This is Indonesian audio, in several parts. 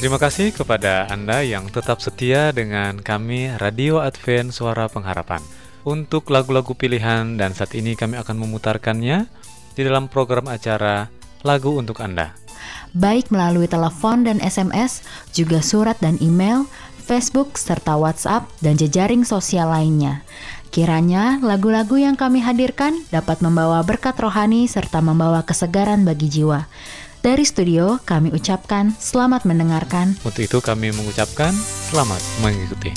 Terima kasih kepada Anda yang tetap setia dengan kami Radio Advent Suara Pengharapan. Untuk lagu-lagu pilihan dan saat ini kami akan memutarkannya di dalam program acara Lagu untuk Anda. Baik melalui telepon dan SMS, juga surat dan email, Facebook, serta WhatsApp, dan jejaring sosial lainnya. Kiranya lagu-lagu yang kami hadirkan dapat membawa berkat rohani serta membawa kesegaran bagi jiwa. Dari studio, kami ucapkan selamat mendengarkan. Untuk itu kami mengucapkan selamat mengikuti.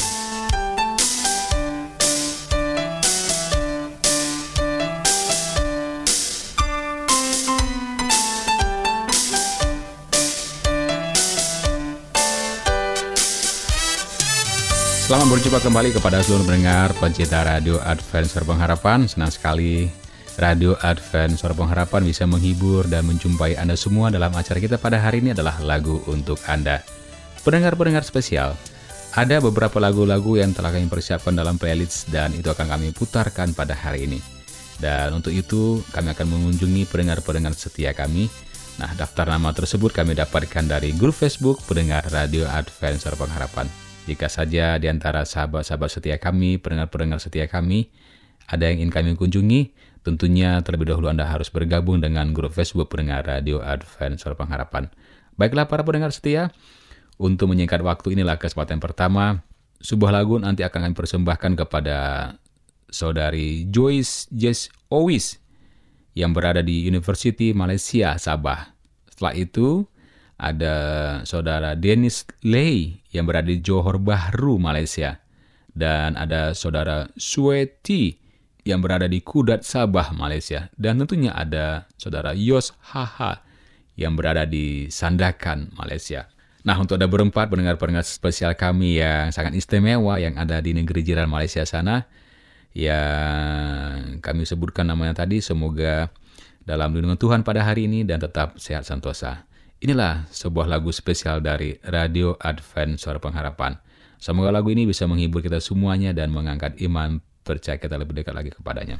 Selamat berjumpa kembali kepada seluruh pendengar pencinta Radio Adventure Pengharapan. Senang sekali Radio Advent Suara Pengharapan bisa menghibur dan menjumpai Anda semua dalam acara kita pada hari ini adalah lagu untuk Anda. Pendengar-pendengar spesial, ada beberapa lagu-lagu yang telah kami persiapkan dalam playlist dan itu akan kami putarkan pada hari ini. Dan untuk itu, kami akan mengunjungi pendengar-pendengar setia kami. Nah, daftar nama tersebut kami dapatkan dari grup Facebook pendengar Radio Advent Suara Pengharapan. Jika saja di antara sahabat-sahabat setia kami, pendengar-pendengar setia kami, ada yang ingin kami kunjungi, Tentunya terlebih dahulu Anda harus bergabung dengan grup Facebook pendengar Radio Advent Suara Pengharapan. Baiklah para pendengar setia, untuk menyingkat waktu inilah kesempatan pertama. Sebuah lagu nanti akan kami persembahkan kepada saudari Joyce Jess Owis yang berada di University Malaysia, Sabah. Setelah itu, ada saudara Dennis Lei yang berada di Johor Bahru, Malaysia. Dan ada saudara Sueti yang berada di Kudat, Sabah, Malaysia. Dan tentunya ada saudara Yos Haha yang berada di Sandakan, Malaysia. Nah, untuk ada berempat pendengar-pendengar spesial kami yang sangat istimewa yang ada di negeri jiran Malaysia sana, yang kami sebutkan namanya tadi, semoga dalam lindungan Tuhan pada hari ini dan tetap sehat santosa. Inilah sebuah lagu spesial dari Radio Advent Suara Pengharapan. Semoga lagu ini bisa menghibur kita semuanya dan mengangkat iman percaya kita lebih dekat lagi kepadanya.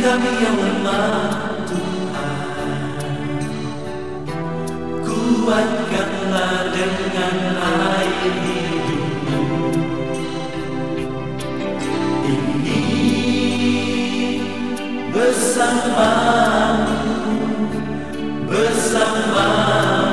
kami yang lemah Tuhan. Kuatkanlah dengan air hidupmu. Ini bersamamu Bersamamu.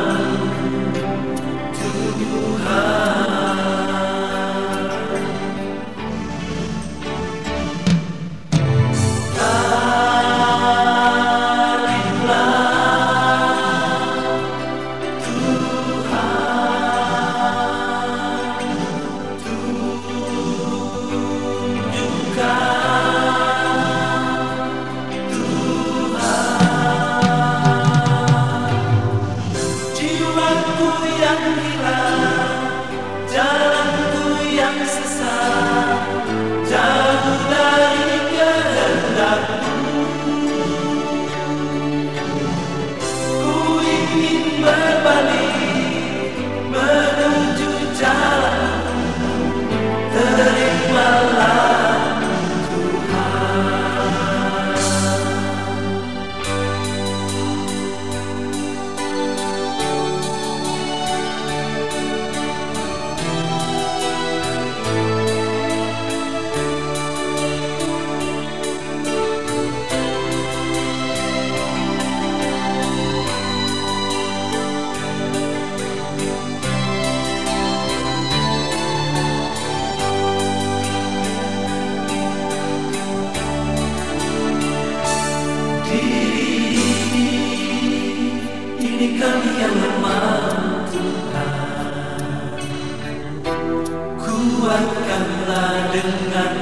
kami yang lemah Tuhan Kuatkanlah dengan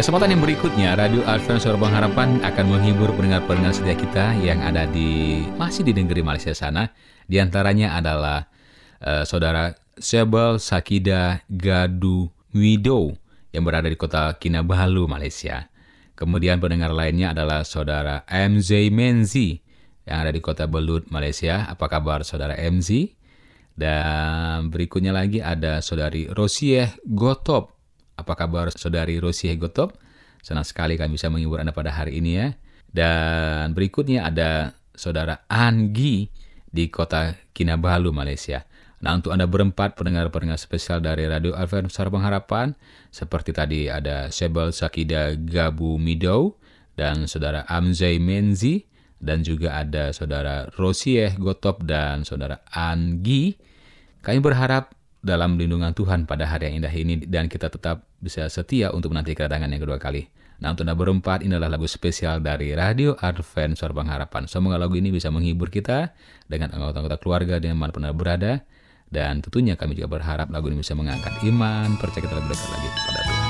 Kesempatan yang berikutnya, Radio Advent Suara Pengharapan akan menghibur pendengar-pendengar setia kita yang ada di masih di negeri Malaysia sana. Di antaranya adalah uh, saudara Sebel Sakida Gadu Widow yang berada di kota Kinabalu, Malaysia. Kemudian pendengar lainnya adalah saudara MZ Menzi yang ada di kota Belut, Malaysia. Apa kabar saudara MZ? Dan berikutnya lagi ada saudari Rosieh Gotop apa kabar saudari Rosi Hegotop? Senang sekali kami bisa menghibur Anda pada hari ini ya. Dan berikutnya ada saudara Anggi di kota Kinabalu, Malaysia. Nah untuk Anda berempat pendengar-pendengar spesial dari Radio Advent Suara Pengharapan, seperti tadi ada Sebel Sakida Gabu Mido, dan saudara Amzai Menzi, dan juga ada saudara Rosieh Gotop dan saudara Anggi. Kami berharap dalam lindungan Tuhan pada hari yang indah ini dan kita tetap bisa setia untuk menanti kedatangan yang kedua kali. Nah untuk Anda berempat ini adalah lagu spesial dari Radio Advent Suara Pengharapan. Semoga lagu ini bisa menghibur kita dengan anggota-anggota keluarga di mana pun berada. Dan tentunya kami juga berharap lagu ini bisa mengangkat iman, percaya kita lebih dekat lagi kepada. Tuhan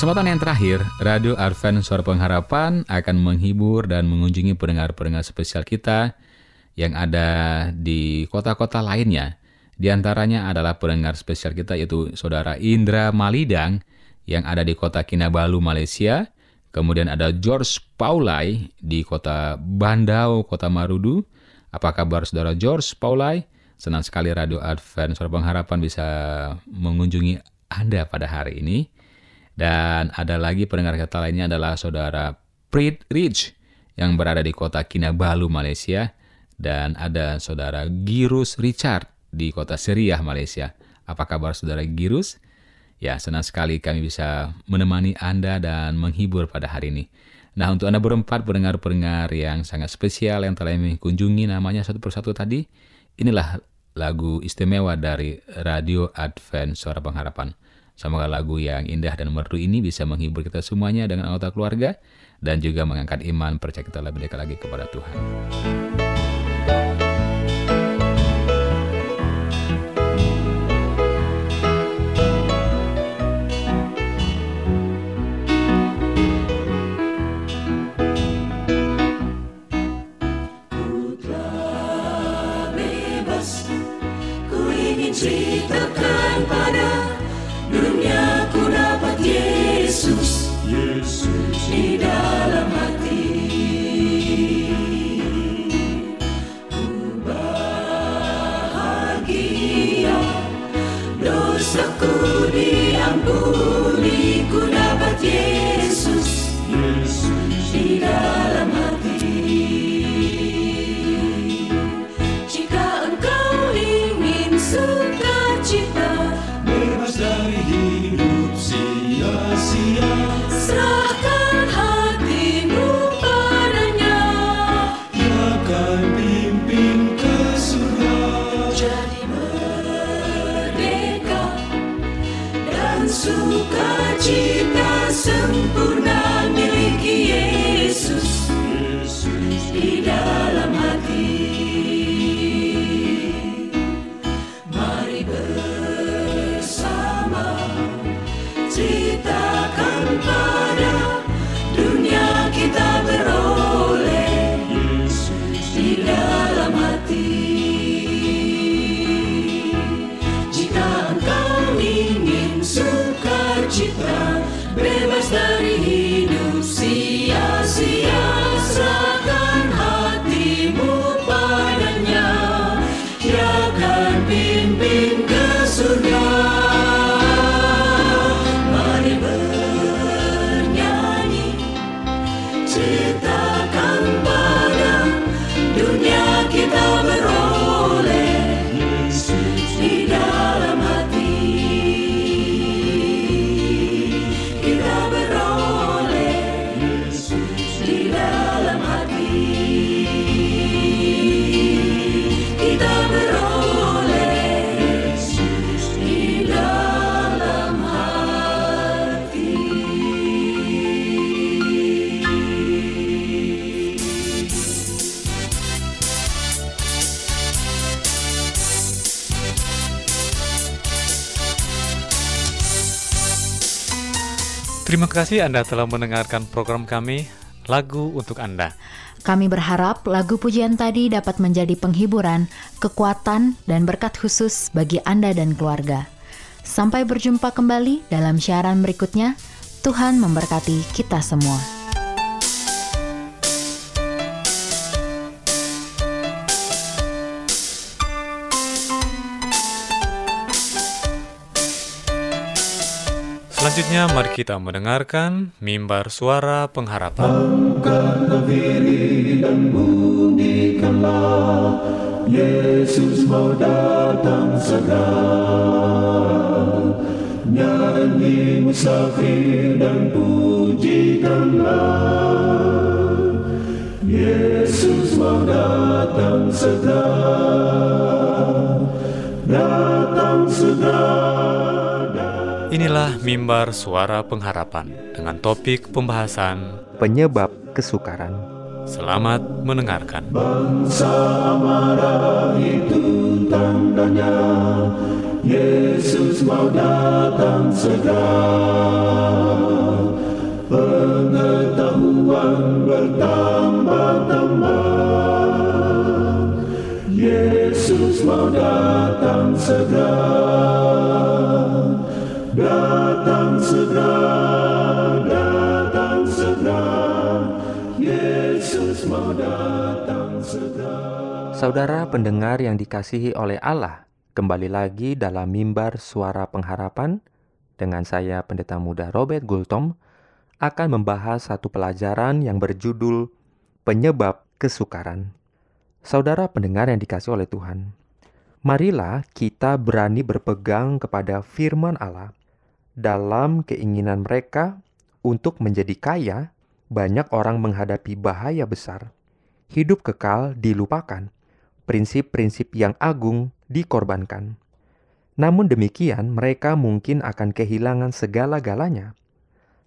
Kesempatan yang terakhir, Radio Advent Suara Pengharapan akan menghibur dan mengunjungi pendengar-pendengar spesial kita yang ada di kota-kota lainnya. Di antaranya adalah pendengar spesial kita yaitu Saudara Indra Malidang yang ada di kota Kinabalu, Malaysia. Kemudian ada George Paulai di kota Bandau, kota Marudu. Apa kabar Saudara George Paulai? Senang sekali Radio Advent Suara Pengharapan bisa mengunjungi Anda pada hari ini. Dan ada lagi pendengar kata lainnya adalah saudara Prit Rich yang berada di kota Kinabalu, Malaysia. Dan ada saudara Girus Richard di kota Seriah, Malaysia. Apa kabar saudara Girus? Ya, senang sekali kami bisa menemani Anda dan menghibur pada hari ini. Nah, untuk Anda berempat pendengar-pendengar yang sangat spesial yang telah mengunjungi namanya satu persatu tadi, inilah lagu istimewa dari Radio Advent Suara Pengharapan. Semoga lagu yang indah dan merdu ini bisa menghibur kita semuanya dengan anggota keluarga dan juga mengangkat iman percaya kita lebih dekat lagi kepada Tuhan. Terima kasih Anda telah mendengarkan program kami Lagu untuk Anda. Kami berharap lagu pujian tadi dapat menjadi penghiburan, kekuatan, dan berkat khusus bagi Anda dan keluarga. Sampai berjumpa kembali dalam siaran berikutnya. Tuhan memberkati kita semua. Selanjutnya mari kita mendengarkan mimbar suara pengharapan. Diri dan Yesus mau datang segera. Nyanyi musafir dan pujikanlah. Yesus mau datang segera. Datang segera Inilah mimbar suara pengharapan dengan topik pembahasan penyebab kesukaran. Selamat mendengarkan. Bangsa marah itu tandanya Yesus mau datang segera dan bertambah-tambah. Yesus mau datang segera, datang segera, datang segera. Yesus mau datang segera. Saudara pendengar yang dikasihi oleh Allah, kembali lagi dalam mimbar suara pengharapan dengan saya Pendeta Muda Robert Gultom akan membahas satu pelajaran yang berjudul Penyebab Kesukaran. Saudara pendengar yang dikasihi oleh Tuhan, marilah kita berani berpegang kepada firman Allah dalam keinginan mereka untuk menjadi kaya, banyak orang menghadapi bahaya besar. Hidup kekal dilupakan, prinsip-prinsip yang agung dikorbankan. Namun demikian, mereka mungkin akan kehilangan segala-galanya.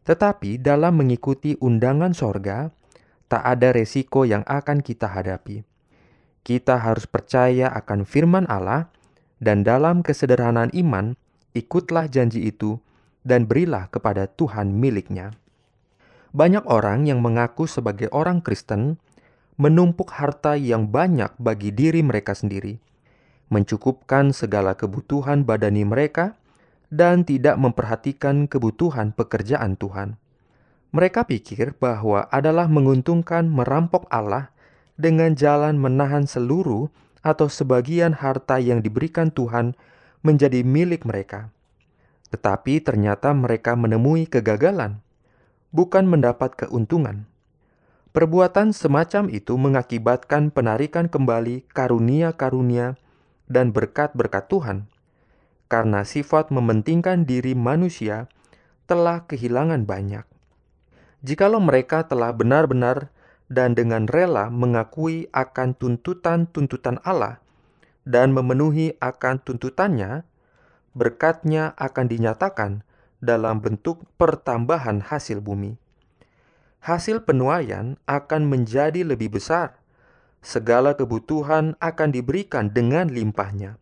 Tetapi dalam mengikuti undangan sorga, tak ada resiko yang akan kita hadapi. Kita harus percaya akan firman Allah, dan dalam kesederhanaan iman, ikutlah janji itu dan berilah kepada Tuhan miliknya. Banyak orang yang mengaku sebagai orang Kristen menumpuk harta yang banyak bagi diri mereka sendiri, mencukupkan segala kebutuhan badani mereka, dan tidak memperhatikan kebutuhan pekerjaan Tuhan. Mereka pikir bahwa adalah menguntungkan merampok Allah dengan jalan menahan seluruh atau sebagian harta yang diberikan Tuhan menjadi milik mereka. Tetapi ternyata mereka menemui kegagalan, bukan mendapat keuntungan. Perbuatan semacam itu mengakibatkan penarikan kembali karunia-karunia dan berkat-berkat Tuhan, karena sifat mementingkan diri manusia telah kehilangan banyak. Jikalau mereka telah benar-benar dan dengan rela mengakui akan tuntutan-tuntutan Allah dan memenuhi akan tuntutannya, berkatnya akan dinyatakan dalam bentuk pertambahan hasil bumi. Hasil penuaian akan menjadi lebih besar. Segala kebutuhan akan diberikan dengan limpahnya.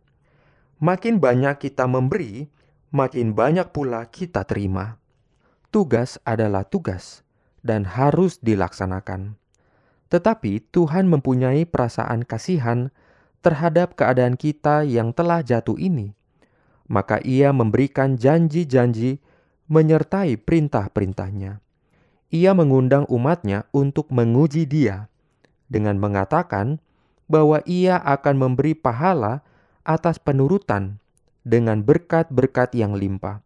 Makin banyak kita memberi, makin banyak pula kita terima. Tugas adalah tugas dan harus dilaksanakan. Tetapi Tuhan mempunyai perasaan kasihan terhadap keadaan kita yang telah jatuh ini. Maka Ia memberikan janji-janji menyertai perintah-perintahnya. Ia mengundang umatnya untuk menguji dia dengan mengatakan bahwa ia akan memberi pahala atas penurutan dengan berkat-berkat yang limpah.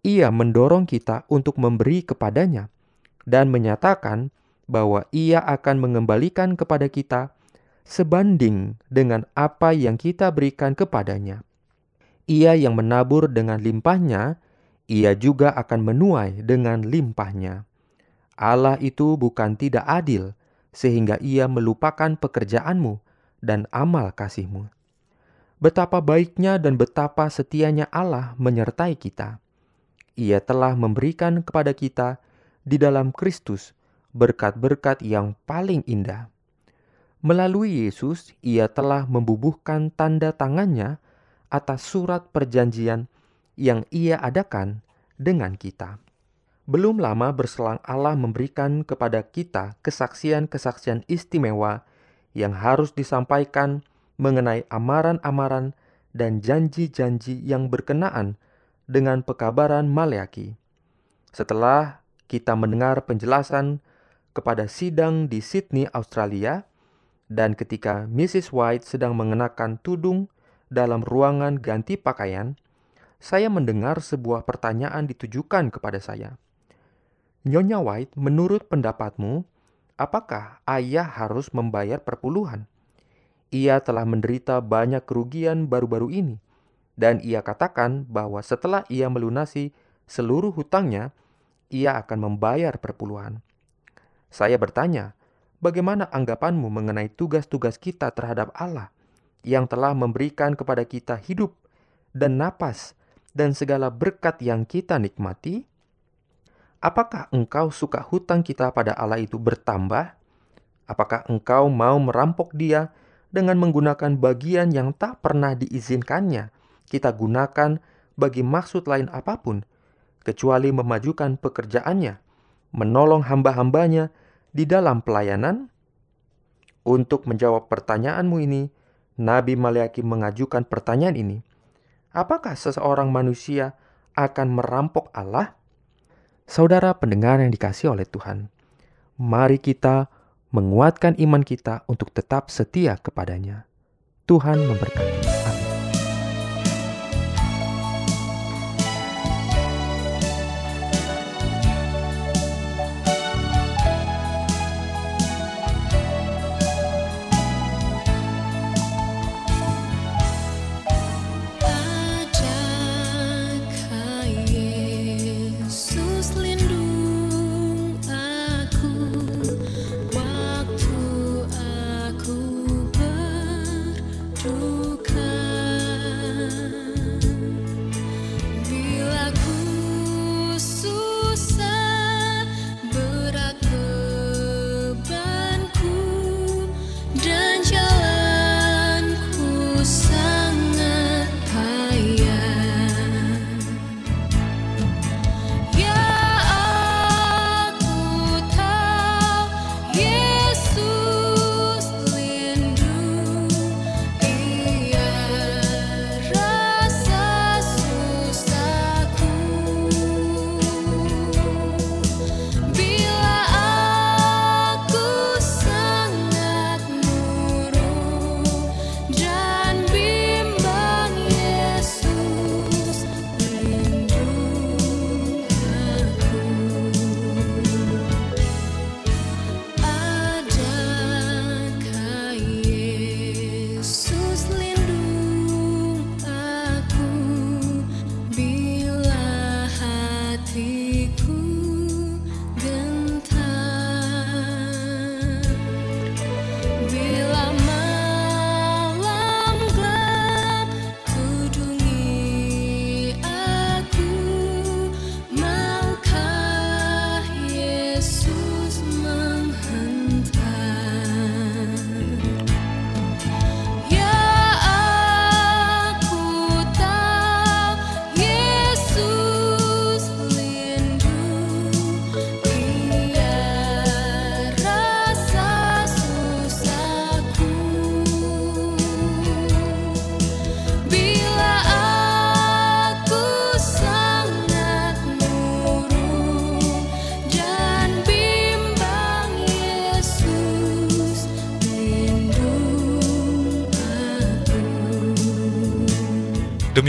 Ia mendorong kita untuk memberi kepadanya dan menyatakan bahwa ia akan mengembalikan kepada kita sebanding dengan apa yang kita berikan kepadanya. Ia yang menabur dengan limpahnya, ia juga akan menuai dengan limpahnya. Allah itu bukan tidak adil, sehingga ia melupakan pekerjaanmu dan amal kasihmu. Betapa baiknya dan betapa setianya Allah menyertai kita. Ia telah memberikan kepada kita di dalam Kristus berkat-berkat yang paling indah. Melalui Yesus, ia telah membubuhkan tanda tangannya atas surat perjanjian yang ia adakan dengan kita. Belum lama berselang Allah memberikan kepada kita kesaksian-kesaksian istimewa yang harus disampaikan mengenai amaran-amaran dan janji-janji yang berkenaan dengan pekabaran Maleaki. Setelah kita mendengar penjelasan kepada sidang di Sydney, Australia, dan ketika Mrs. White sedang mengenakan tudung dalam ruangan ganti pakaian, saya mendengar sebuah pertanyaan ditujukan kepada saya. Nyonya White, menurut pendapatmu, apakah ayah harus membayar perpuluhan? Ia telah menderita banyak kerugian baru-baru ini, dan ia katakan bahwa setelah ia melunasi seluruh hutangnya, ia akan membayar perpuluhan. Saya bertanya, bagaimana anggapanmu mengenai tugas-tugas kita terhadap Allah yang telah memberikan kepada kita hidup dan napas dan segala berkat yang kita nikmati? Apakah engkau suka hutang kita pada Allah itu bertambah? Apakah engkau mau merampok dia dengan menggunakan bagian yang tak pernah diizinkannya kita gunakan bagi maksud lain apa pun, kecuali memajukan pekerjaannya, menolong hamba-hambanya, di dalam pelayanan? Untuk menjawab pertanyaanmu ini, Nabi Maliaki mengajukan pertanyaan ini. Apakah seseorang manusia akan merampok Allah? Saudara pendengar yang dikasih oleh Tuhan, mari kita menguatkan iman kita untuk tetap setia kepadanya. Tuhan memberkati.